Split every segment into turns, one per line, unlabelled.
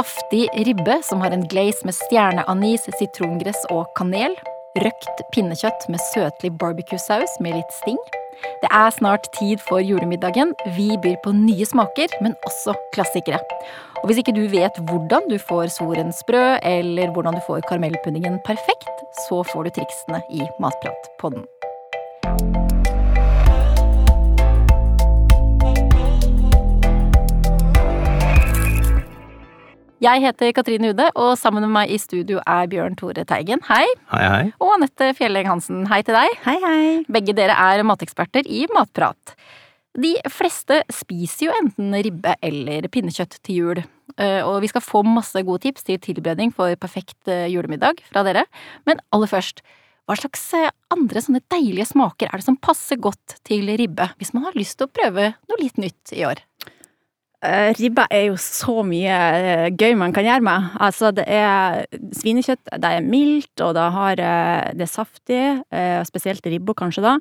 Saftig ribbe som har en glaze med stjerneanis, sitrongress og kanel. Røkt pinnekjøtt med søtlig barbecue-saus med litt sting. Det er snart tid for julemiddagen. Vi byr på nye smaker, men også klassikere. Og hvis ikke du vet hvordan du får svoren sprø, eller hvordan du får karamellpuddingen perfekt, så får du triksene i Matpratpodden. Jeg heter Katrine Ude, og sammen med meg i studio er Bjørn Tore Teigen. Hei.
Hei, hei.
Og Anette Fjelleng Hansen. Hei til deg.
Hei, hei.
Begge dere er mateksperter i Matprat. De fleste spiser jo enten ribbe eller pinnekjøtt til jul. Eh, og vi skal få masse gode tips til tilberedning for perfekt eh, julemiddag fra dere. Men aller først, hva slags eh, andre sånne deilige smaker er det som passer godt til ribbe, hvis man har lyst til å prøve noe litt nytt i år?
Uh, ribba er jo så mye uh, gøy man kan gjøre med. Altså, det er svinekjøtt, det er mildt, og det, har, uh, det er saftig, spesielt ribba kanskje da.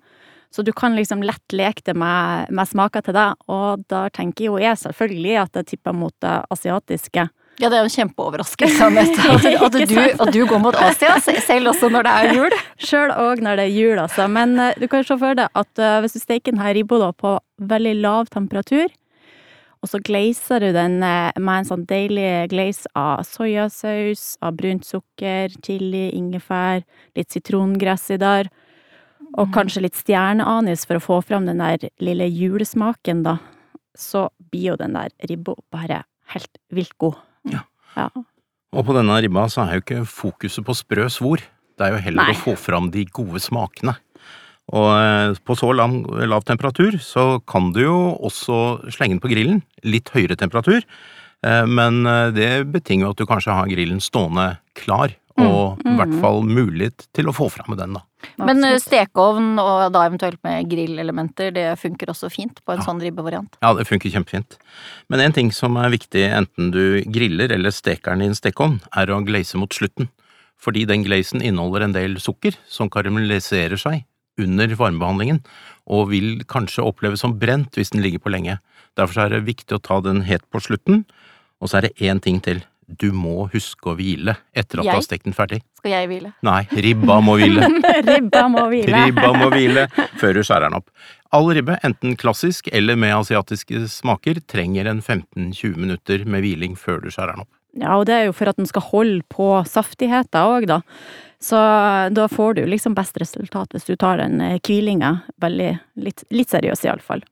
Så du kan liksom lett leke det med, med smaker til det. og da tenker jo jeg selvfølgelig at jeg tipper mot det asiatiske.
Ja, det er jo en kjempeoverraskelse, Anette. At, du, at du går mot Asia, selv også når det er jul.
Sjøl òg når det er jul, altså. Men du kan se for deg at hvis du steker denne ribba på veldig lav temperatur, og så glazer du den eh, med en sånn deilig glaze av soyasaus, av brunt sukker, chili, ingefær, litt sitrongress i der. Og mm. kanskje litt stjerneanis for å få fram den der lille julesmaken, da. Så blir jo den der ribba bare helt vilt god.
Ja. ja. Og på denne ribba så er jo ikke fokuset på sprø svor. Det er jo heller Nei. å få fram de gode smakene. Og eh, på så lav, lav, temperatur så kan du jo også slenge den på grillen. Litt høyere temperatur, eh, men eh, det betinger jo at du kanskje har grillen stående klar. Mm, og i hvert mm. fall mulighet til å få fram med den, da.
Men stekeovn og da eventuelt med grillelementer, det funker også fint på en ja. sånn ribbevariant?
Ja, det funker kjempefint. Men en ting som er viktig enten du griller eller steker den i en stekeovn, er å glaze mot slutten. Fordi den glazen inneholder en del sukker som karamelliserer seg under varmebehandlingen, og vil kanskje oppleves som brent hvis den ligger på lenge. Derfor er det viktig å ta den helt på slutten, og så er det én ting til. Du må huske å hvile etter at jeg? du har stekt den ferdig.
Skal jeg hvile?
Nei, ribba må hvile.
ribba må hvile.
ribba må hvile før du skjærer den opp. All ribbe, enten klassisk eller med asiatiske smaker, trenger en 15-20 minutter med hviling før du skjærer den opp.
Ja, og det er jo for at den skal holde på saftigheten òg, da. Så da får du liksom best resultat hvis du tar den eh, hvilinga veldig litt, litt seriøst, iallfall.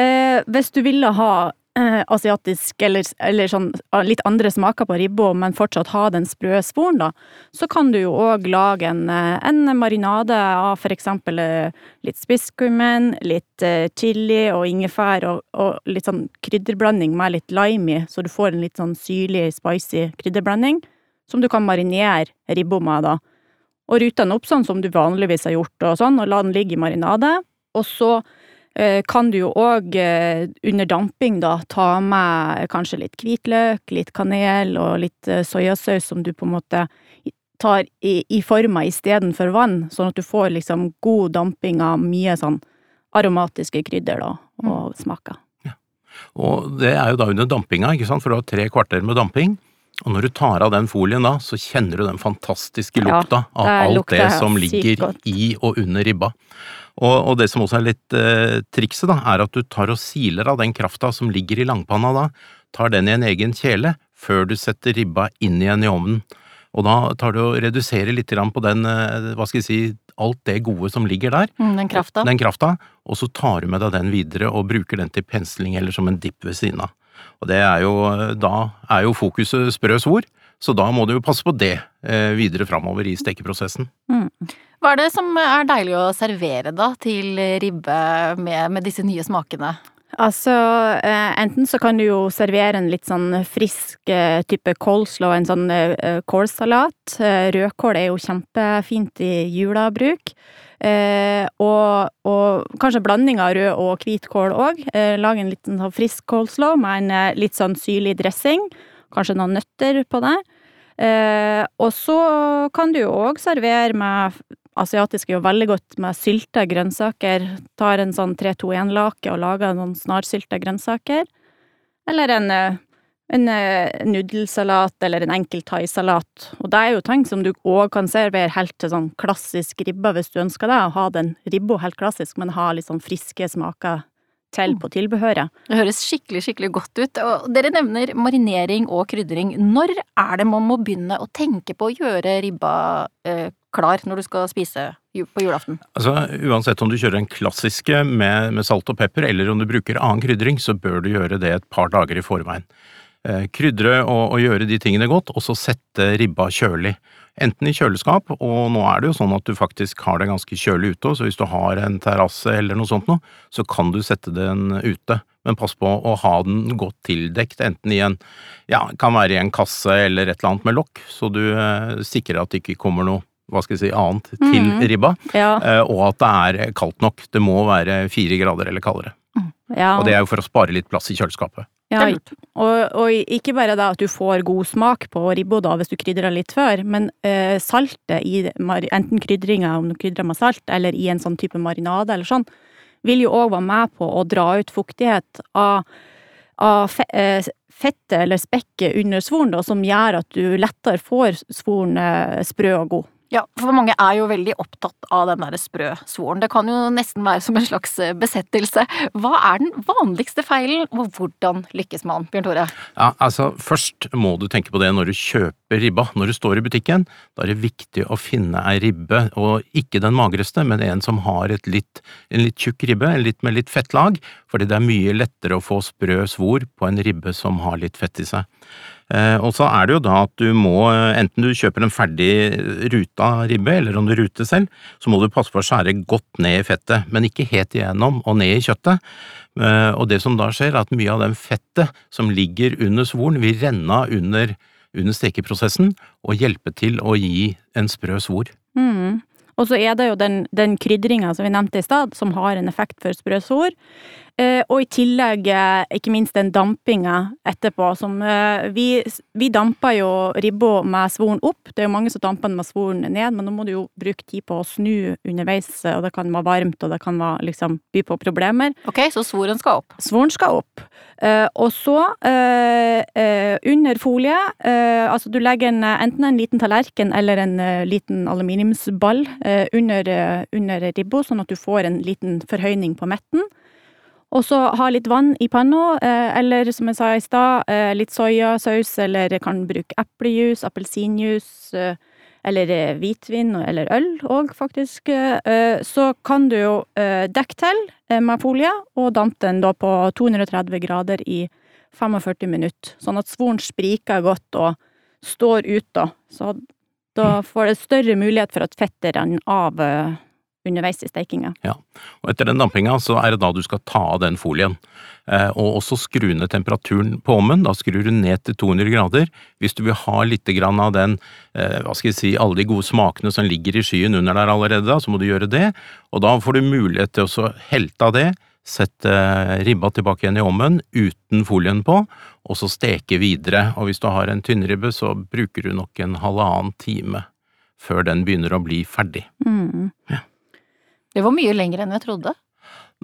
Eh, hvis du ville ha eh, asiatisk eller, eller, sånn litt andre smaker på ribba, men fortsatt ha den sprø sporen, da, så kan du jo òg lage en, eh, en, marinade av for eksempel eh, litt spisskummen, litt chili og ingefær og, og, litt sånn krydderblanding med litt lime i, så du får en litt sånn syrlig, spicy krydderblanding som du kan marinere ribba med, da. Og rute den opp sånn som du vanligvis har gjort, og sånn, og la den ligge i marinade. Og så eh, kan du jo òg eh, under damping, da, ta med kanskje litt hvitløk, litt kanel og litt eh, soyasaus som du på en måte tar i, i forma istedenfor vann, sånn at du får liksom god damping av mye sånn aromatiske krydder, da, og mm. smaker. Ja.
Og det er jo da under dampinga, ikke sant, for du har tre kvarter med damping. Og når du tar av den folien da, så kjenner du den fantastiske lukta ja, av alt det som ligger i og under ribba. Og, og, det som også er litt eh, trikset, da, er at du tar og siler av den krafta som ligger i langpanna da, tar den i en egen kjele før du setter ribba inn igjen i ovnen. Og da tar du og reduserer litt på den, eh, hva skal jeg si, alt det gode som ligger der.
Mm, den krafta.
Den krafta, og så tar du med deg den videre og bruker den til pensling eller som en dipp ved siden av. Og det er jo, da er jo fokuset sprø svor, så da må du jo passe på det eh, videre framover i stekeprosessen. Mm.
Hva er det som er deilig å servere da til ribbe med, med disse nye smakene?
Altså, eh, enten så kan du jo servere en litt sånn frisk eh, type coleslaw, en sånn kålsalat. Rødkål er jo kjempefint i julabruk. Eh, og, og, kanskje blanding av rød og hvitkål òg. Eh, lag en liten sånn frisk coleslaw med en eh, litt sånn syrlig dressing. Kanskje noen nøtter på det. Eh, og så kan du jo òg servere med Asiatisk er jo veldig godt med sylta grønnsaker. Tar en sånn 3-2-1-lake og lager noen snarsylta grønnsaker. Eller en, en uh, nudelsalat eller en enkel thaisalat. Og det er jo ting som du òg kan servere helt til sånn klassisk ribba, hvis du ønsker det, å ha den ribba helt klassisk, men ha litt sånn friske smaker til på tilbehøret.
Det høres skikkelig, skikkelig godt ut. Og dere nevner marinering og krydring. Når er det man må begynne å tenke på å gjøre ribba eh, klar når du skal spise på julaften?
Altså, Uansett om du kjører den klassiske med, med, salt og pepper, eller om du bruker annen krydring, så bør du gjøre det et par dager i forveien. Eh, krydre og, og gjøre de tingene godt, og så sette ribba kjølig. Enten i kjøleskap, og nå er det jo sånn at du faktisk har det ganske kjølig ute, så hvis du har en terrasse eller noe sånt noe, så kan du sette den ute. Men pass på å ha den godt tildekt, enten i en, ja, kan være i en kasse eller et eller annet med lokk, så du eh, sikrer at det ikke kommer noe hva skal jeg si, annet til mm. ribba,
ja.
eh, og at det er kaldt nok. Det må være fire grader eller kaldere.
Ja.
Og det er jo for å spare litt plass i kjøleskapet.
Ja, og, og, ikke bare da at du får god smak på ribba da, hvis du krydrer litt før, men eh, saltet i enten krydringa, om du krydrer med salt, eller i en sånn type marinade eller sånn, vil jo òg være med på å dra ut fuktighet av, av eh, fettet eller spekket under svoren, da, som gjør at du lettere får svoren eh, sprø og god.
Ja, for mange er jo veldig opptatt av den der sprø svoren. Det kan jo nesten være som en slags eh, besettelse. Hva er den vanligste feilen, og hvordan lykkes man, Bjørn Tore?
Ja, altså Først må du tenke på det når du kjøper ribba. Når du står i butikken, da er det viktig å finne ei ribbe, og ikke den magreste, men en som har litt, en litt tjukk ribbe, en litt med litt fettlag, fordi det er mye lettere å få sprø svor på en ribbe som har litt fett i seg. Eh, og så er det jo da at du må, enten du kjøper en ferdig ruta ribbe, eller om du ruter selv, så må du passe på å skjære godt ned i fettet, men ikke helt igjennom og ned i kjøttet. Eh, og det som da skjer, er at mye av den fettet som ligger under svoren, vil renne under, under stekeprosessen og hjelpe til å gi en sprø svor.
Mm. Og så er det jo den, den krydringa som vi nevnte i stad, som har en effekt for sprø svor. Eh, og i tillegg eh, ikke minst den dampinga etterpå, som eh, vi, vi damper jo ribba med svoren opp. Det er jo mange som damper den med svoren ned, men nå må du jo bruke tid på å snu underveis, og det kan være varmt, og det kan være, liksom, by på problemer.
Ok, så svoren skal opp?
Svoren skal opp. og så, under folie, altså du legger en, enten en liten tallerken eller en liten aluminiumsball under, under ribba, sånn at du får en liten forhøyning på midten. Og så ha litt vann i panna, eh, eller som jeg sa i stad, eh, litt soyasaus, eller kan bruke eplejus, appelsinjuice, eh, eller hvitvin eller øl òg, faktisk. Så kan du jo dekke til med folie, og dampe den da på 230 grader i 45 minutter, sånn at svoren spriker godt og står ut, da. Så da får det større mulighet for at fettet renner av underveis i steikinga.
Ja, og etter den dampinga så er det da du skal ta av den folien. Eh, og også skru ned temperaturen på ovnen. Da skrur du ned til 200 grader. Hvis du vil ha litt grann av den, eh, hva skal jeg si, alle de gode smakene som ligger i skyen under der allerede, da, så må du gjøre det. Og da får du mulighet til å helte av det, sette ribba tilbake igjen i ovnen uten folien på, og så steke videre. Og hvis du har en tynnribbe, så bruker du nok en halvannen time før den begynner å bli ferdig.
Mm.
Ja.
Det var mye lenger enn jeg trodde.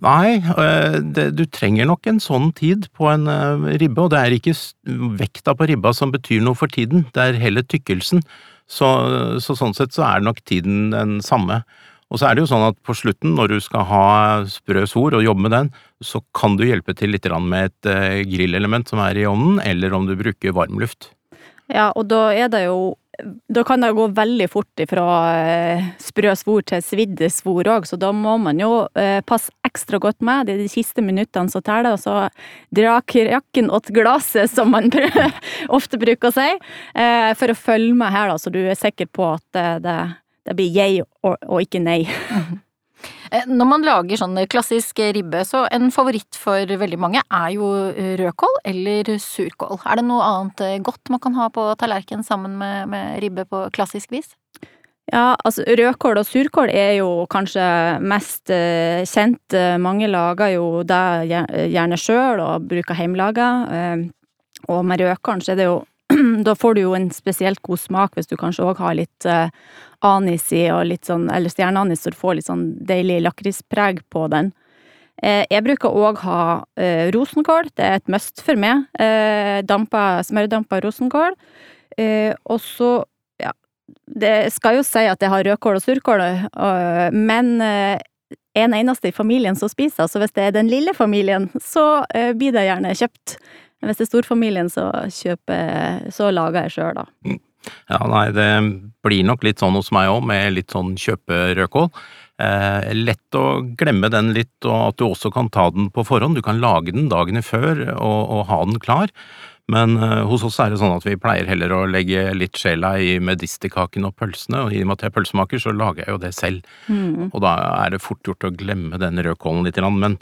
Nei, eh, det, du trenger nok en sånn tid på en eh, ribbe, og det er ikke vekta på ribba som betyr noe for tiden, det er heller tykkelsen. Så, så, sånn sett så er nok tiden den samme. Og så er det jo sånn at på slutten, når du skal ha sprø sor og jobbe med den, så kan du hjelpe til litt med et eh, grillelement som er i ovnen, eller om du bruker varmluft.
Ja, og da er det jo da kan det gå veldig fort fra eh, sprø svor til svidde svor òg, så da må man jo eh, passe ekstra godt med. Det er de siste minuttene som teller, og så dra krakken åt glasset, som man ofte bruker å si, eh, for å følge med her, da, så du er sikker på at det, det blir jeg og, og ikke nei.
Eh, når man lager sånn klassisk ribbe, så en favoritt for veldig mange er jo rødkål eller surkål. Er det noe annet eh, godt man kan ha på tallerken sammen med, med ribbe på klassisk vis?
Ja, altså rødkål og surkål er jo kanskje mest eh, kjent. Mange lager jo det gjerne sjøl og bruker hjemmelaga. Eh, og med rødkålen så er det jo da får du jo en spesielt god smak hvis du kanskje òg har litt uh, anis i, og litt sånn, eller stjerneanis, så du får litt sånn deilig lakrispreg på den. Jeg bruker òg ha eh, rosenkål, det er et must for meg. Eh, dampa, smørdampa rosenkål. Eh, og så, ja Det skal jo si at jeg har rødkål og surkål, men en eneste i familien som spiser, så hvis det er den lille familien, så blir det gjerne kjøpt. Men hvis det er storfamilien, så kjøper Så lager jeg sjøl, da. Mm.
Ja, nei, det blir nok litt sånn hos meg òg, med litt sånn kjøperødkål. Eh, lett å glemme den litt, og at du også kan ta den på forhånd. Du kan lage den dagene før og, og ha den klar. Men eh, hos oss er det sånn at vi pleier heller å legge litt sjela i medisterkaken og pølsene, og i og med at jeg er pølsemaker, så lager jeg jo det selv. Mm. Og da er det fort gjort å glemme den rødkålen litt, men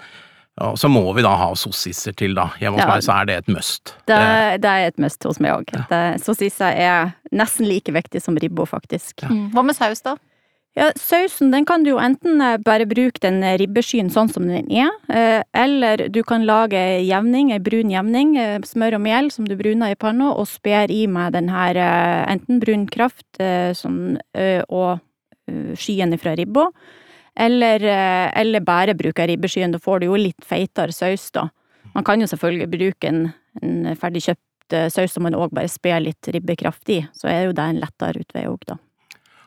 og så må vi da ha sossiser til, da. Hjemme hos ja, meg så er det et must.
Det, det er et must hos meg òg. Ja. Sossiser er nesten like viktig som ribbo, faktisk.
Ja. Mm. Hva med saus, da?
Ja, Sausen den kan du jo enten eh, bare bruke den ribbeskyen sånn som den er, eh, eller du kan lage jevning, ei brun jevning, eh, smør og mel som du bruner i panna, og sper i med den her enten brun kraft sånn, og skyen fra ribba, eller, eller bare bruke ribbeskyen. Da får du jo litt feitere saus, da. Man kan jo selvfølgelig bruke en, en ferdigkjøpt saus som man òg bare sper litt ribbekraft i, så er jo det en lettere utvei òg, da.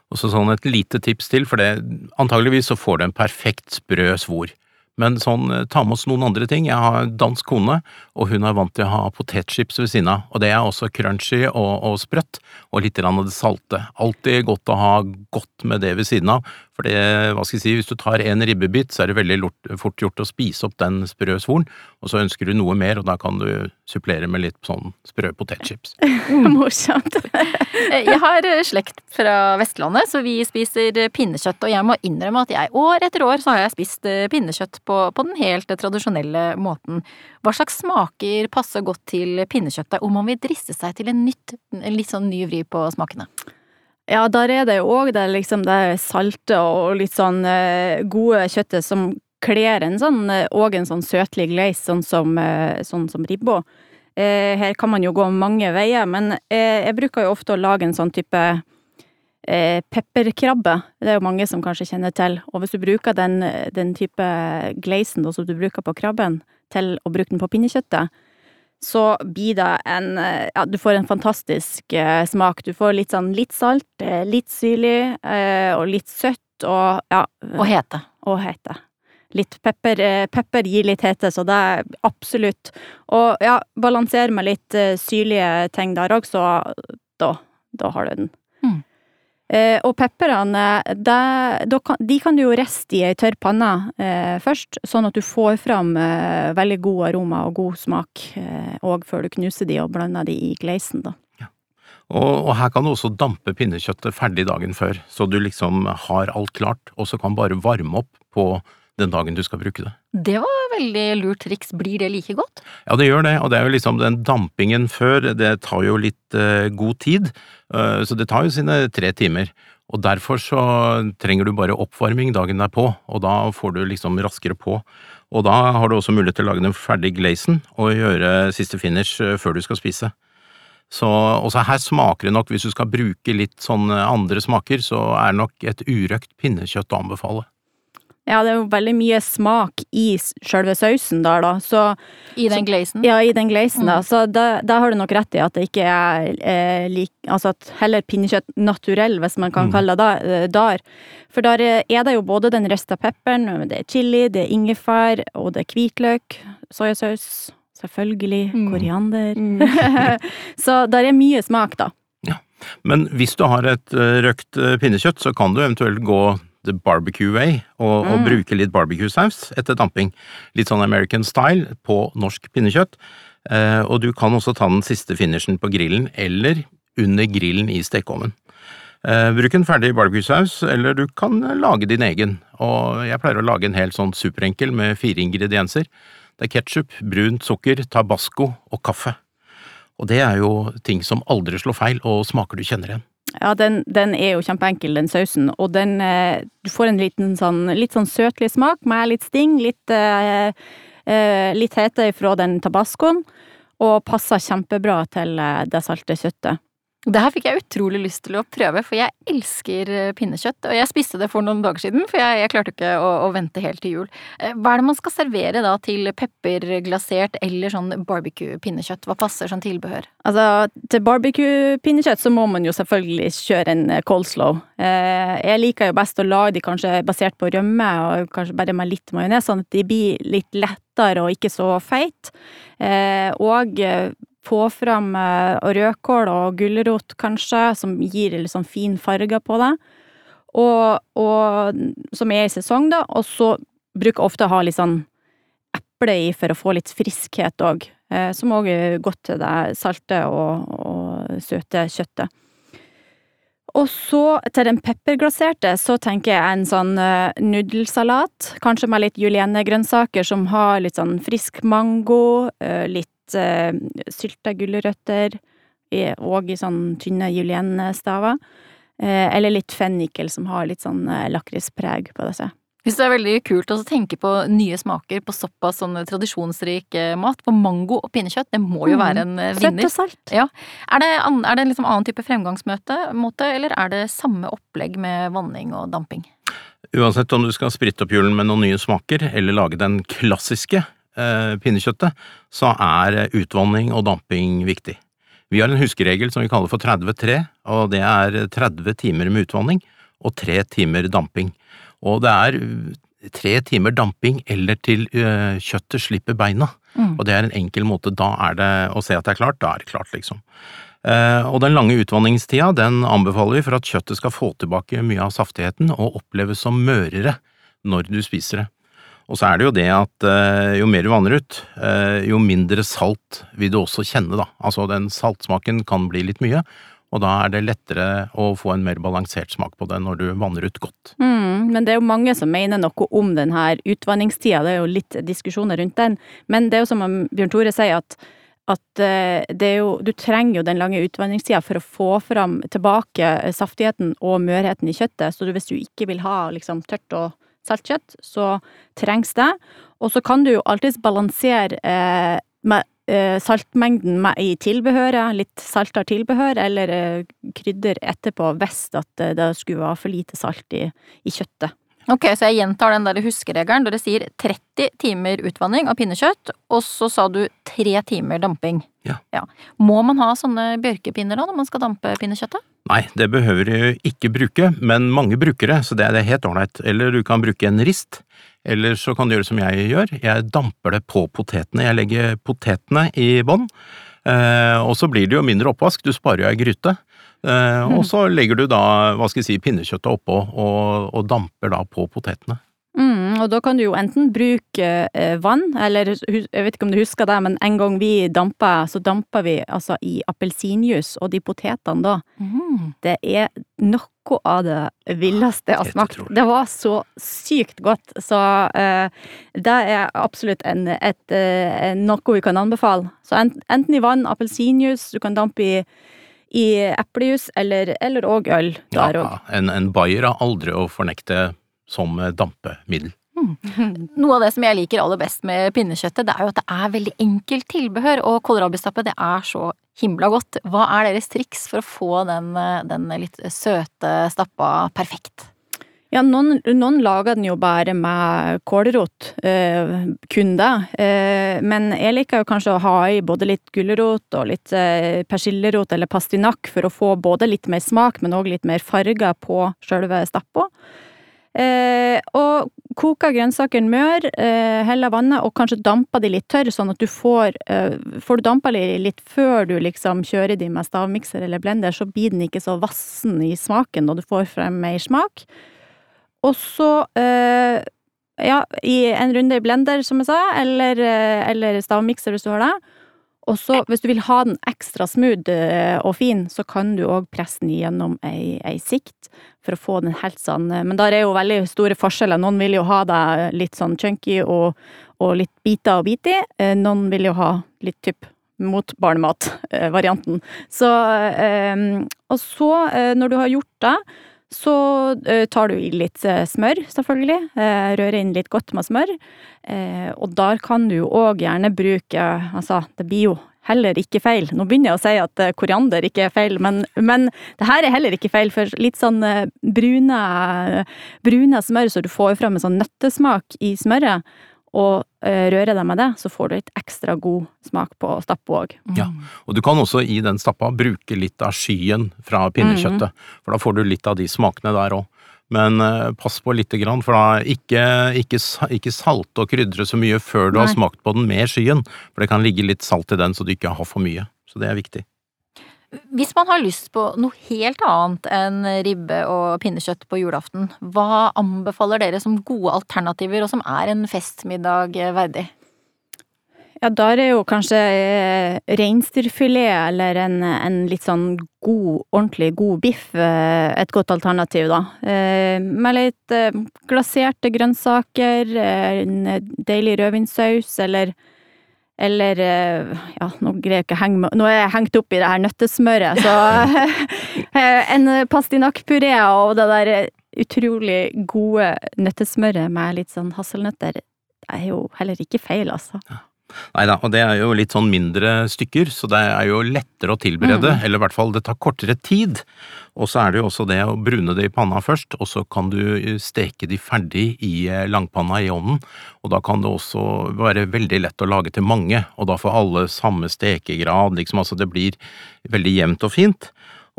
Og så sånn et lite tips til, for det, antageligvis så får du en perfekt sprø svor. Men sånn, eh, ta med oss noen andre ting. Jeg har dansk kone, og hun er vant til å ha potetchips ved siden av. Og det er også crunchy og, og sprøtt, og litt av det salte. Alltid godt å ha godt med det ved siden av, for det, hva skal jeg si, hvis du tar en ribbebit, så er det veldig fort gjort å spise opp den sprø svoren, og så ønsker du noe mer, og da kan du supplere med litt sånn sprø potetchips.
Morsomt.
jeg har slekt fra Vestlandet, så vi spiser pinnekjøtt, og jeg må innrømme at jeg år etter år så har jeg spist pinnekjøtt på, på den helt tradisjonelle måten. Hva slags smaker passer godt til pinnekjøttet, om man vil driste seg til en, nytt, en litt sånn ny vri på smakene?
Ja, der er det jo òg det liksom det salte og litt sånn eh, gode kjøttet som kler en sånn, eh, en sånn søtlig gleis, sånn som, eh, sånn som ribba. Her kan man jo gå mange veier, men jeg bruker jo ofte å lage en sånn type pepperkrabbe. Det er jo mange som kanskje kjenner til. Og hvis du bruker den, den type glazen som du bruker på krabben, til å bruke den på pinnekjøttet, så blir det en Ja, du får en fantastisk eh, smak. Du får litt sånn litt salt, eh, litt syrlig eh, og litt søtt og ja
Og hete.
Og hete. Litt pepper, eh, pepper gir litt hete, så det er absolutt Og ja, balanser med litt eh, syrlige ting der òg, så da, da har du den. Eh, og pepperne, de kan du jo riste i ei tørr panne eh, først, sånn at du får fram eh, veldig god aroma og god smak òg før du knuser de og blander de i gleisen, da.
Og, og, her kan du også dampe pinnekjøttet ferdig dagen før, så du liksom har alt klart, og så kan bare varme opp på den dagen du skal bruke det.
Det var veldig lurt triks. Blir det like godt?
Ja, det gjør det, og det er jo liksom den dampingen før, det tar jo litt uh, god tid, uh, så det tar jo sine tre timer. Og derfor så trenger du bare oppvarming dagen derpå, og da får du liksom raskere på. Og da har du også mulighet til å lage den ferdig glazen og gjøre siste finish uh, før du skal spise. Så også her smaker det nok, hvis du skal bruke litt sånn andre smaker, så er nok et urøkt pinnekjøtt å anbefale.
Ja, det er jo veldig mye smak i sjølve sausen der, da, så
I den glazen?
Ja, i den glazen, mm. da. Så da, har du nok rett i at det ikke er eh, lik Altså at heller pinnekjøtt naturell, hvis man kan mm. kalle det det, eh, der. For der er det jo både den rista pepperen, det er chili, det er ingefær, og det er hvitløk, soyasaus, selvfølgelig, mm. koriander mm. Så der er mye smak, da.
Ja. Men hvis du har et uh, røkt pinnekjøtt, så kan du eventuelt gå barbecue way, og, mm. og bruke litt barbecue-saus etter damping. Litt sånn American style på norsk pinnekjøtt. Eh, og du kan også ta den siste finishen på grillen, eller under grillen i stekeovnen. Eh, bruk en ferdig barbecue-saus, eller du kan lage din egen. Og jeg pleier å lage en helt sånn superenkel med fire ingredienser. Det er ketsjup, brunt sukker, tabasco og kaffe. Og det er jo ting som aldri slår feil, og smaker du kjenner igjen.
Ja, den, den, er jo kjempeenkel, den sausen. Og den eh, Du får en liten sånn litt sånn søtlig smak med litt sting, litt, eh, eh, litt hete fra den tabascoen. Og passer kjempebra til det salte kjøttet.
Det her fikk jeg utrolig lyst til å prøve, for jeg elsker eh, pinnekjøtt. Og jeg spiste det for noen dager siden, for jeg, jeg klarte ikke å, å, vente helt til jul. Eh, hva er det man skal servere da til pepperglasert eller sånn barbecue-pinnekjøtt? Hva passer som tilbehør?
Altså, til barbecue-pinnekjøtt så må man jo selvfølgelig kjøre en eh, coleslaw. Jeg liker jo best å lage de kanskje basert på rømme og kanskje bare med litt majones, sånn at de blir litt lettere og ikke så feit. Og få fram eh, rødkål og gulrot, kanskje, som gir litt sånn fin farge på det. Og, og, som er i sesong, da. Og så bruker jeg ofte å ha litt sånn eple i for å få litt friskhet òg. Eh, som òg er godt til det salte og, og søte kjøttet. Og så til den pepperglaserte så tenker jeg en sånn uh, nudelsalat. Kanskje med litt julienne-grønnsaker som har litt sånn frisk mango, uh, litt uh, sylta gulrøtter, og i sånn tynne juliennestaver. Uh, eller litt fennikel som har litt sånn uh, lakrispreg på det seg.
Hvis det er veldig kult å tenke på nye smaker på såpass sånn tradisjonsrik mat. På mango og pinnekjøtt, det må jo mm. være en vinner.
Søtt og salt.
Ja. Er det, er det liksom annen type fremgangsmåte, eller er det samme opplegg med vanning og damping?
Uansett om du skal spritte opp julen med noen nye smaker, eller lage den klassiske Eh, pinnekjøttet, så er utvanning og damping viktig. Vi har en huskeregel som vi kaller for 30-3, og det er 30 timer med utvanning og 3 timer damping. Og det er 3 timer damping eller til kjøttet slipper beina. Mm. Og det er en enkel måte. Da er det å se at det er klart, da er det klart, liksom. Og den lange utvanningstida, den anbefaler vi for at kjøttet skal få tilbake mye av saftigheten og oppleves som mørere når du spiser det. Og så er det jo det at eh, jo mer du vanner ut, eh, jo mindre salt vil du også kjenne, da. Altså den saltsmaken kan bli litt mye, og da er det lettere å få en mer balansert smak på det når du vanner ut godt.
Mm, men det er jo mange som mener noe om denne utvanningstida, det er jo litt diskusjoner rundt den. Men det er jo som Bjørn Tore sier, at, at eh, jo, du trenger jo den lange utvanningstida for å få fram tilbake saftigheten og mørheten i kjøttet. Så hvis du ikke vil ha liksom tørt og saltkjøtt, så trengs det. Og så kan du jo alltids balansere eh, eh, saltmengden med, i tilbehøret, litt saltere tilbehør, eller eh, krydder etterpå hvis eh, det skulle være for lite salt i, i kjøttet.
Ok, så jeg gjentar den der huskeregelen. Dere sier 30 timer utvanning av pinnekjøtt, og så sa du 3 timer damping.
Ja.
ja. Må man ha sånne bjørkepinner da, når man skal dampe pinnekjøttet?
Nei, det behøver du ikke bruke, men mange bruker det, så det er helt ålreit. Eller du kan bruke en rist. Eller så kan du gjøre som jeg gjør, jeg damper det på potetene. Jeg legger potetene i bånn, eh, og så blir det jo mindre oppvask, du sparer jo ei gryte. Eh, og så legger du da, hva skal jeg si, pinnekjøttet oppå og, og damper da på potetene.
Mm, og da kan du jo enten bruke eh, vann, eller jeg vet ikke om du husker det, men en gang vi dampa, så dampa vi altså i appelsinjuice, og de potetene da, mm. det er noe av det villeste jeg har smakt. Det var så sykt godt, så eh, det er absolutt en, et, uh, noe vi kan anbefale. Så enten i vann, appelsinjuice, du kan dampe i i eplejus eller, òg øl.
ja, en, en bayer har aldri å fornekte som dampemiddel.
Mm. Noe av det som jeg liker aller best med pinnekjøttet, det er jo at det er veldig enkelt tilbehør, og kålrabistappe det er så himla godt. Hva er deres triks for å få den, den litt søte stappa perfekt?
Ja, noen, noen, lager den jo bare med kålrot, eh, kun det. Eh, men jeg liker jo kanskje å ha i både litt gulrot og litt eh, persillerot eller pastinakk for å få både litt mer smak, men òg litt mer farger på sjølve stappa. Eh, og koker grønnsakene mør, eh, heller vannet og kanskje damper de litt tørr, sånn at du får eh, Får du dampa de litt før du liksom kjører de med stavmikser eller blender, så blir den ikke så vassen i smaken, og du får frem mer smak. Og så eh, ja, i en runde i blender, som jeg sa, eller, eh, eller stavmikser hvis du har det. Og så, hvis du vil ha den ekstra smooth eh, og fin, så kan du òg presse den gjennom ei, ei, sikt for å få den helt sånn Men der er jo veldig store forskjeller. Noen vil jo ha det litt sånn chunky og, og litt bita og bit i. Noen vil jo ha litt typ mot barnemat-varianten. Så Og så, når du har gjort det så uh, tar du i litt uh, smør, selvfølgelig. Uh, rører inn litt godt med smør. og der kan du jo òg gjerne bruke Altså, det blir jo heller ikke feil. Nå begynner jeg å si at eh, koriander ikke er feil, men, men det her er heller ikke feil, for litt sånn eh, brune, brune smør så du får fram en sånn nøttesmak i smøret, og rører deg med det, så får du litt ekstra god smak på stappa òg.
Ja, og du kan også i den stappa bruke litt av skyen fra pinnekjøttet, mm. for da får du litt av de smakene der òg. Men uh, pass på lite grann, for da ikke, ikke, ikke salte og krydre så mye før du Nei. har smakt på den med skyen, for det kan ligge litt salt i den så du ikke har for mye. Så det er viktig.
Hvis man har lyst på noe helt annet enn ribbe og pinnekjøtt på julaften, hva anbefaler dere som gode alternativer, og som er en festmiddag verdig?
Ja, da er jo kanskje eh, reinsdyrfilet eller en, en, litt sånn god, ordentlig god biff eh, et godt alternativ, da. Eh, med litt glaserte grønnsaker, en deilig rødvinssaus eller eller Ja, nå greier jeg ikke å henge med Nå er jeg hengt opp i det her nøttesmøret, så En pastinakkpuré og det der utrolig gode nøttesmøret med litt sånn hasselnøtter, det er jo heller ikke feil, altså. Ja.
Nei da, og det er jo litt sånn mindre stykker, så det er jo lettere å tilberede, mm. eller i hvert fall det tar kortere tid. Og så er det jo også det å brune det i panna først, og så kan du eh, steke de ferdig i eh, langpanna i ovnen. Og da kan det også være veldig lett å lage til mange, og da får alle samme stekegrad, liksom, altså det blir veldig jevnt og fint.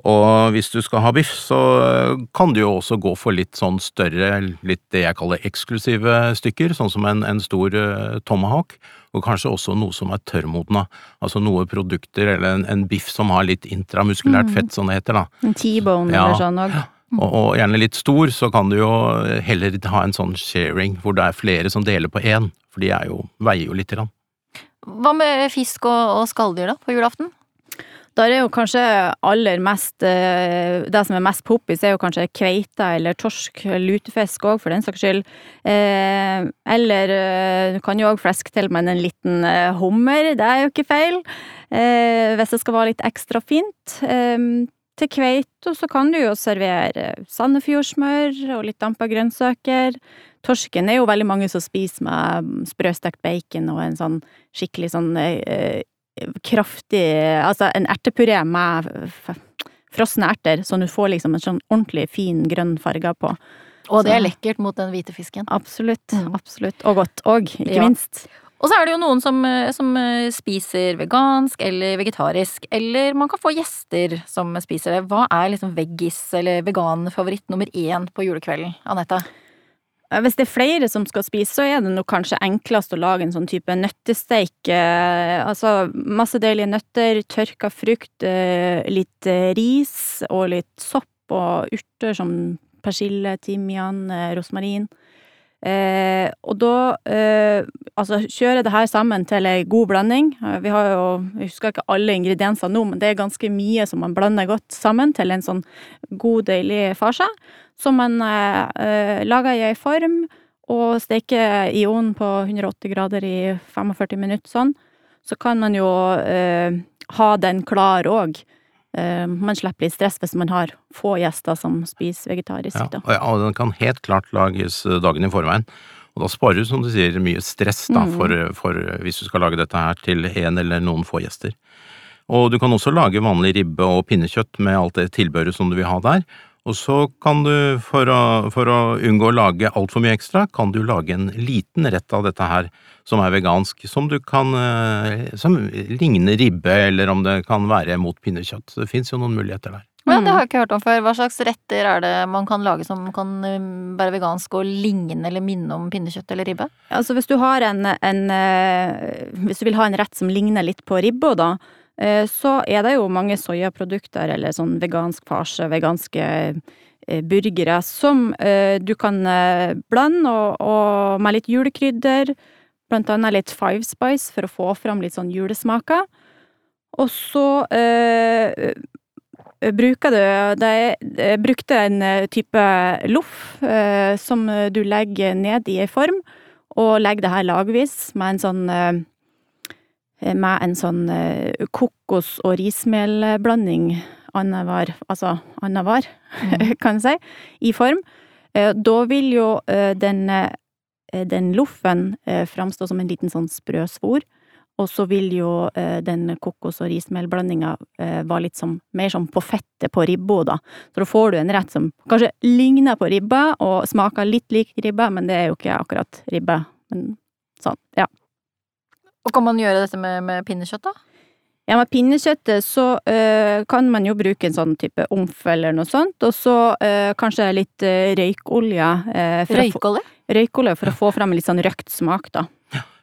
Og hvis du skal ha biff, så kan du jo også gå for litt sånn større, litt det jeg kaller eksklusive stykker, sånn som en, en stor tomahawk, og kanskje også noe som er tørrmodna, altså noe produkter eller en, en biff som har litt intramuskulært mm. fett, som det heter da.
En T-bone ja. eller sånn òg.
Og, og, gjerne litt stor, så kan du jo heller ha en sånn sharing hvor det er flere som deler på én, for de jo, veier jo lite grann.
Hva med fisk og, og skalldyr da, på julaften?
Da er jo kanskje aller mest eh, Det som er mest poppis, er jo kanskje kveite eller torsk, lutefisk òg, for den saks skyld. Eh, eller eh, du kan jo òg fleske til med en liten hummer, det er jo ikke feil. Hvis det skal være litt ekstra fint. Til kveite så kan du jo servere sandefjordsmør og litt dampa grønnsaker. Torsken er jo veldig mange som spiser med sprøstekt bacon og en sånn skikkelig sånn kraftig Altså en ertepuré med frosne erter, så du får liksom en sånn ordentlig fin grønn farge på.
Og det er lekkert mot den hvite fisken.
Absolutt. Mm. Absolutt. Og godt òg, ikke ja. minst.
Og så er det jo noen som, som, spiser vegansk eller vegetarisk, eller man kan få gjester som spiser det. Hva er liksom veggis eller veganfavoritt nummer én på julekvelden, Anette?
Eh, hvis det er flere som skal spise, så er det nok kanskje enklest å lage en sånn type nøttesteik. Eh, altså masse deilige nøtter, tørka frukt, eh, litt ris og litt sopp og urter som persille, timian, rosmarin. Eh, og da eh, altså kjører det her sammen til ei god blanding. Vi har jo, jeg husker ikke alle ingrediensene nå, men det er ganske mye som man blander godt sammen til en sånn god, deilig farse som man eh, lager i ei form og steker i ovnen på 180 grader i 45 minutter sånn, så kan man jo eh, ha den klar òg. Eh, man slipper litt stress hvis man har få gjester som spiser vegetarisk.
Ja, ja, og den kan helt klart lages eh, dagen i forveien. Og da sparer du, som du sier, mye stress da, mm. for, for, hvis du skal lage dette her til én eller noen få gjester. Og du kan også lage vanlig ribbe og pinnekjøtt med alt det tilbehøret som du vil ha der, og så kan du, for å, for å unngå å lage altfor mye ekstra, kan du lage en liten rett av dette her som er vegansk, som du kan eh, Som ligner ribbe, eller om det kan være mot pinnekjøtt. Så det fins jo noen muligheter der.
Ja, det har jeg ikke hørt om før. Hva slags retter er det man kan lage som kan eh, være vegansk og ligne eller minne om pinnekjøtt eller ribbe?
Altså hvis du har en, en eh, Hvis du vil ha en rett som ligner litt på ribba, da, så er det jo mange soyaprodukter eller sånn vegansk farse, veganske eh, burgere, som eh, du kan blande og, og med litt julekrydder. Blant annet litt Five Spice for å få fram litt sånn julesmaker. Og så eh, bruker du Jeg brukte en type loff eh, som du legger ned i ei form, og legger det her lagvis med en sånn eh, Eh, med en sånn eh, kokos- og rismelblanding annenhver, altså annenhver, mm. kan jeg si, i form. Eh, da vil jo den, den loffen framstå som en liten sånn sprø svor, og så vil jo eh, den kokos- og rismelblandinga eh, være litt som, mer som på fettet på ribba, da. Så da får du en rett som kanskje ligner på ribba, og smaker litt lik ribba, men det er jo ikke akkurat ribba. Men sånn, ja.
Og kan man gjøre dette med, med pinnekjøtt, da?
Ja, med pinnekjøttet så øh, kan man jo bruke en sånn type omf eller noe sånt, og så øh, kanskje litt øh, røykolje.
røykolje?
Røykolje for å få frem en litt sånn røkt smak, da.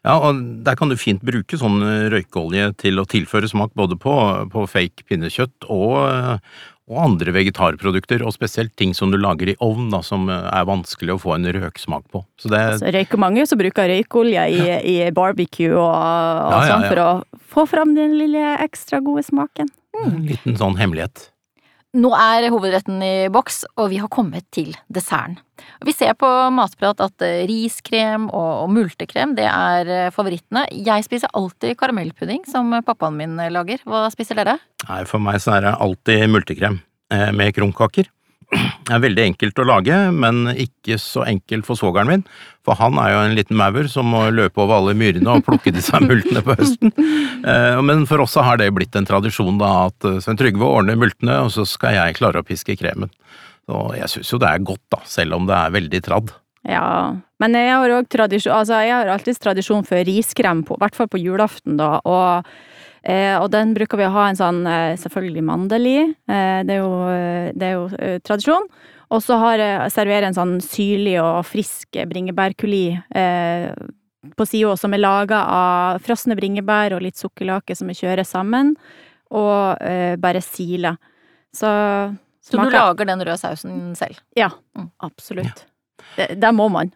Ja, og der kan du fint bruke sånn røykolje til å tilføre smak både på, på fake pinnekjøtt og, og, andre vegetarprodukter, og spesielt ting som du lager i ovn, da, som er vanskelig å få en røksmak på.
Så det altså, røyker mange som bruker røykeolje i, ja. i, barbecue og, og ja, ja, sånn for å få fram den lille ekstra gode smaken.
Mm. En liten sånn hemmelighet.
Nå er hovedretten i boks, og vi har kommet til desserten. Vi ser på Matprat at eh, riskrem og multekrem det er eh, favorittene. Jeg spiser alltid karamellpudding, som pappaen min lager. Hva spiser dere?
Nei, For meg så er det alltid multekrem eh, med krumkaker. Er veldig enkelt å lage, men ikke så enkelt for svogeren min, for han er jo en liten maur som må løpe over alle myrene og plukke disse multene på høsten. Eh, men for oss har det blitt en tradisjon da at eh, Svein Trygve ordner multene, og så skal jeg klare å piske kremen. Og jeg syns jo det er godt, da, selv om det er veldig tradd.
Ja, men jeg har tradisjon, altså jeg har alltids tradisjon for riskrem, i hvert fall på julaften, da. og Eh, og den bruker vi å ha en sånn eh, selvfølgelig mandel i. Eh, det er jo, det er jo eh, tradisjon. Og så serverer jeg en sånn syrlig og frisk bringebærkuli eh, på sida, som er laga av frosne bringebær og litt sukkerlake som vi kjører sammen, og eh, bare siler. Så
Så du lager den røde sausen selv?
Ja, mm. absolutt. Ja. Det, der må man.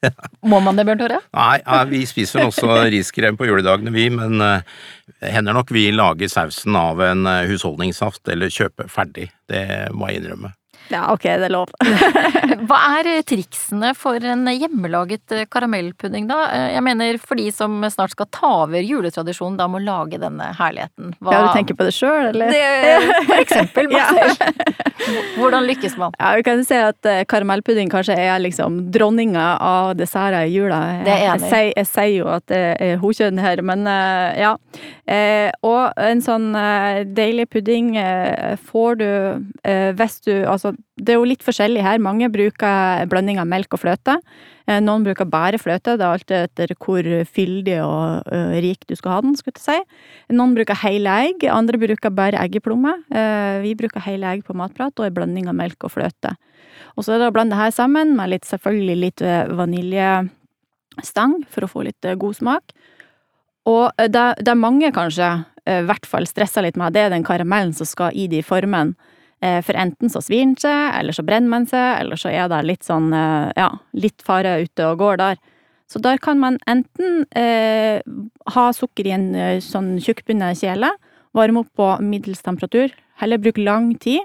Må man det, Bjørn Tore?
Nei, ja, vi spiser også riskrem på juledagene, vi, men uh, hender nok vi lager sausen av en uh, husholdningssaft eller kjøper ferdig. Det må jeg innrømme.
Ja, ok, det er lov.
Hva er eh, triksene for en hjemmelaget eh, karamellpudding, da? Eh, jeg mener for de som snart skal ta over juletradisjonen, da må lage denne herligheten.
Hva... Ja, du tenker på det sjøl, eller?
Det, for eksempel. Hvordan lykkes man?
Ja, vi kan si at karamellpudding kanskje er liksom dronninga av desserter i jula.
Det er enig.
Jeg, jeg sier jo at det er hokjønn her, men ja. Og en sånn deilig pudding får du hvis du Altså det er jo litt forskjellig her. Mange bruker blanding av melk og fløte. Eh, noen bruker bare fløte. Det er alt etter hvor fyldig og uh, rik du skal ha den, skulle jeg si. Noen bruker hele egg, andre bruker bare eggeplomme. Uh, vi bruker hele egg på matprat og en blanding av melk og fløte. Og så er det å blande her sammen med litt, selvfølgelig litt vaniljestang for å få litt god smak. Og det, det er mange kanskje, i hvert fall stresser litt med, det er den karamellen som skal i de formene. Eh, for enten så svir den seg, eller så brenner man seg, eller så er det litt sånn, eh, ja, litt fare ute og går der. Så der kan man enten eh, ha sukker i en eh, sånn tjukkbundet kjele, varme opp på middels temperatur, heller bruke lang tid,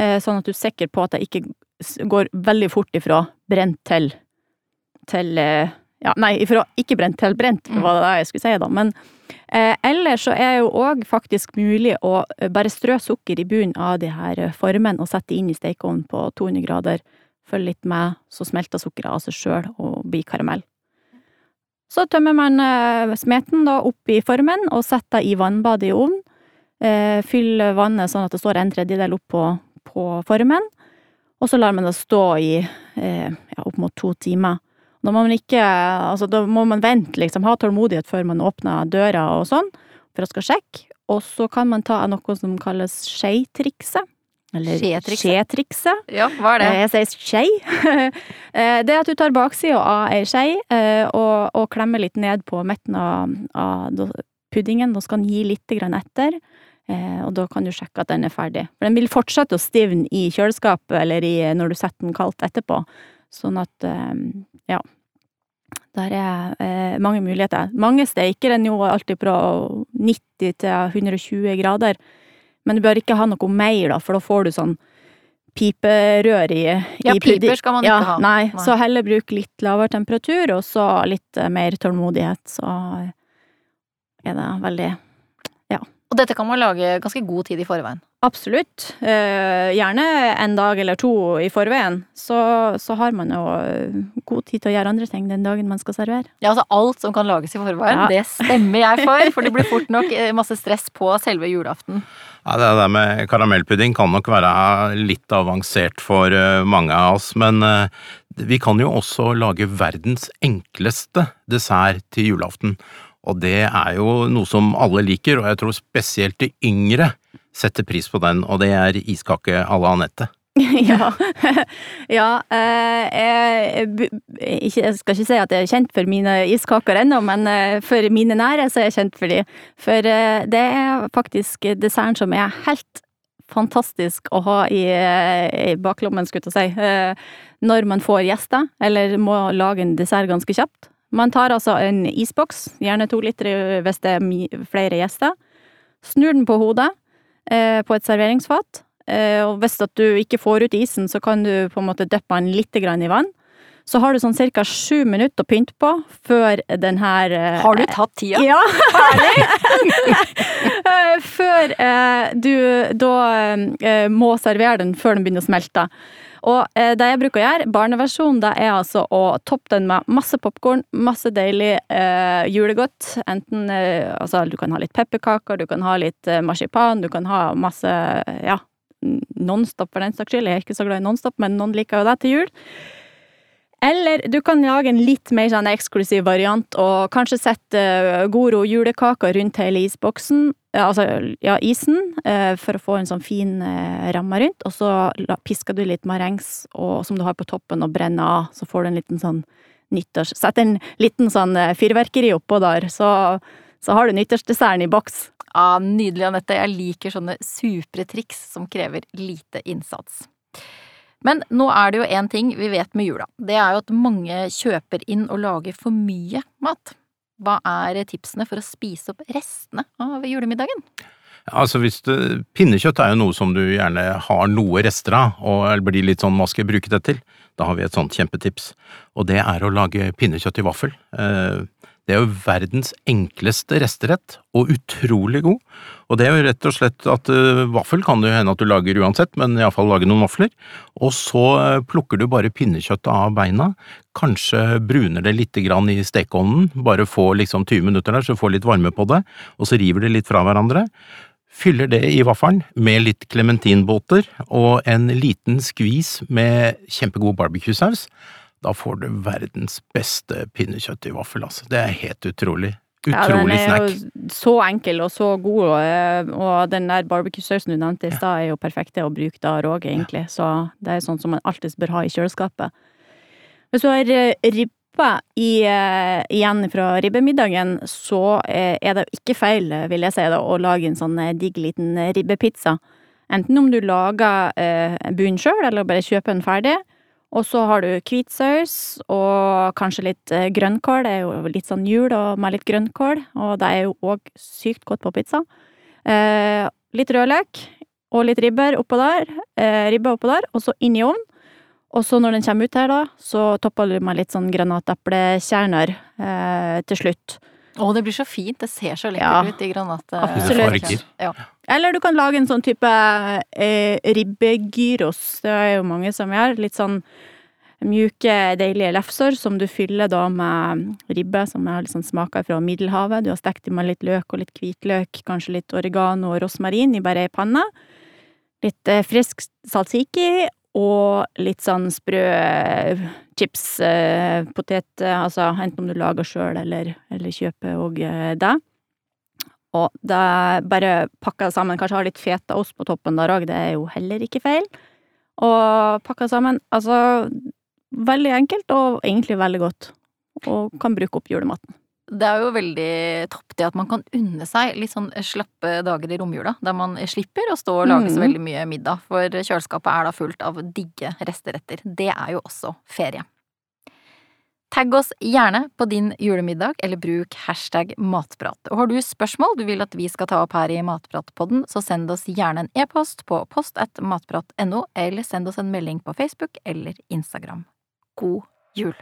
eh, sånn at du er sikker på at det ikke går veldig fort ifra brent til til eh, ja, nei, fra ikke brent til brent, var det jeg skulle si, da. Men Eh, ellers så er jo òg faktisk mulig å eh, bare strø sukker i bunnen av de her eh, formene og sette inn i stekeovnen på 200 grader. Følg litt med, så smelter sukkeret av seg sjøl og blir karamell. Så tømmer man smeten da opp i formen og setter i vannbadet i ovnen. Fyll vannet sånn at det står en tredjedel opp på, på formen. Og så lar man det stå i ja, opp mot to timer. Må man ikke Altså, da må man vente, liksom, ha tålmodighet før man åpner døra og sånn, for å skal sjekke. Og så kan man ta noe som kalles skeitrikset. Eller skjetrikset.
Ja, hva er det?
Eh, jeg sier skei. Eh, det er at du tar baksida av ei skei eh, og, og, klemmer litt ned på midten av, av puddingen. Da skal den gi litt etter. Og da kan du sjekke at den er ferdig. For den vil fortsette å stivne i kjøleskapet eller i, når du setter den kaldt etterpå. Sånn at ja. Der er eh, mange muligheter. Mange steiker den jo alltid fra 90 til 120 grader, men du bør ikke ha noe mer, da, for da får du sånn piperør i,
Ja, piper skal man ikke
ja,
ha.
Nei, nei, så heller bruk litt lavere temperatur, og så litt eh, mer tålmodighet, så er det veldig Ja.
Og dette kan man lage ganske god tid i forveien?
Absolutt. Eh, gjerne en dag eller to i forveien. Så, så, har man jo eh, god tid til å gjøre andre ting den dagen man skal servere.
Ja, altså alt som kan lages i forveien, ja. det stemmer jeg for. For det blir fort nok eh, masse stress på selve julaften.
Ja, Det der med karamellpudding kan nok være litt avansert for mange av oss, men vi kan jo også lage verdens enkleste dessert til julaften. Og det er jo noe som alle liker, og jeg tror spesielt de yngre setter pris på den, og det er iskake à la Anette.
ja. ja eh, jeg, jeg, skal ikke si at jeg er kjent for mine iskaker ennå, men eh, for mine nære så er jeg kjent for de. For eh, det er faktisk desserten som er helt fantastisk å ha i, i baklommen, skulle jeg si, når man får gjester, eller må lage en dessert ganske kjapt. Man tar altså en isboks, gjerne to liter hvis det er flere gjester, snur den på hodet på et serveringsfat, eh, og hvis at du ikke får ut isen, så kan du på en måte dyppe den litt i vann. Så har du sånn ca. sju minutter å pynte på før den her eh,
Har du tatt tida?
Ja! før eh, du da eh, må servere den før den begynner å smelte. Og eh, det jeg bruker å gjøre, barneversjonen, det er altså å toppe den med masse popkorn, masse deilig eh, julegodt. Enten eh, altså du kan ha litt pepperkaker, du kan ha litt eh, marsipan, du kan ha masse ja, Nonstop for den saks skyld. Jeg er ikke så glad i Nonstop, men noen liker jo det til jul. Eller du kan lage en litt mer sånn eksklusiv variant og kanskje sette uh, Goro julekaker rundt hele isboksen, uh, altså ja, isen, uh, for å få en sånn fin ramme rundt. Og så pisker du litt marengs og, som du har på toppen og brenner av, så får du en liten sånn nyttårs... Sett en liten sånn fyrverkeri oppå der, så, så har du nyttårsdesserten i boks.
Ja, nydelig, Anette. Jeg liker sånne supre triks som krever lite innsats. Men nå er det jo én ting vi vet med jula. Det er jo at mange kjøper inn og lager for mye mat. Hva er tipsene for å spise opp restene av julemiddagen?
Altså hvis du, Pinnekjøtt er jo noe som du gjerne har noe rester av, og blir litt sånn hva skal jeg bruke det til? Da har vi et sånt kjempetips, og det er å lage pinnekjøtt i vaffel. Eh, det er jo verdens enkleste resterett, og utrolig god. Og det er jo rett og slett at uh, vaffel kan det jo hende at du lager uansett, men iallfall lage noen vafler. Og så uh, plukker du bare pinnekjøttet av beina, kanskje bruner det litt grann i stekeovnen, bare få liksom 20 minutter der så du får litt varme på det, og så river det litt fra hverandre. Fyller det i vaffelen med litt klementinbåter og en liten skvis med kjempegod barbecuesaus da får du verdens beste pinnekjøtt i vaffel, altså. Det er helt utrolig. Utrolig
ja,
snack.
Den er jo så enkel og så god, og, eh, den der barbecue-sausen du nevnte i stad, er jo perfekt å bruke da òg, egentlig. Så det er sånn som man alltid bør ha i kjøleskapet. Hvis du har ribba ribbe i, uh, igjen fra ribbemiddagen, så er det ikke feil, vil jeg si, da, å lage en sånn digg liten ribbepizza. Enten om du lager eh, bunnen sjøl, eller bare kjøper den ferdig. Og så har du hvitsaus og kanskje litt eh, grønnkål. Det er jo litt sånn jul og med litt grønnkål, og det er jo òg sykt godt på pizza. Eh, litt rødløk og litt ribber oppå der, eh, ribbe oppå der, og så inn i ovnen. Og så når den kommer ut her, da, så topper du med litt sånn granateplekjerner eh, til slutt.
Å, det blir så fint. Det ser så lekkert ja, ut i granat.
Absolutt. Ja. Eller du kan lage en sånn type eh, ribbegyros. Det er jo mange som gjør. Litt sånn mjuke, deilige lefser som du fyller da med ribbe som er liksom smaker fra Middelhavet. Du har stekt dem med litt løk og litt hvitløk, kanskje litt oregano og rosmarin i bare ei panne. Litt eh, frisk salsiki og litt sånn sprø chips, eh, potet, eh, altså enten om du lager sjøl eller, eller kjøper òg eh, det. Og det er bare pakka sammen, kanskje ha litt fetaost på toppen der òg, det er jo heller ikke feil. Og pakka sammen, altså veldig enkelt og egentlig veldig godt. Og kan bruke opp julematen.
Det er jo veldig topp det at man kan unne seg litt sånn slappe dager i romjula, der man slipper å stå og lage så mm. veldig mye middag, for kjøleskapet er da fullt av digge resteretter. Det er jo også ferie. Tagg oss gjerne på din julemiddag, eller bruk hashtag matprat. Og har du spørsmål du vil at vi skal ta opp her i Matpratpodden, så send oss gjerne en e-post på post eller send oss en melding på Facebook eller Instagram. God jul!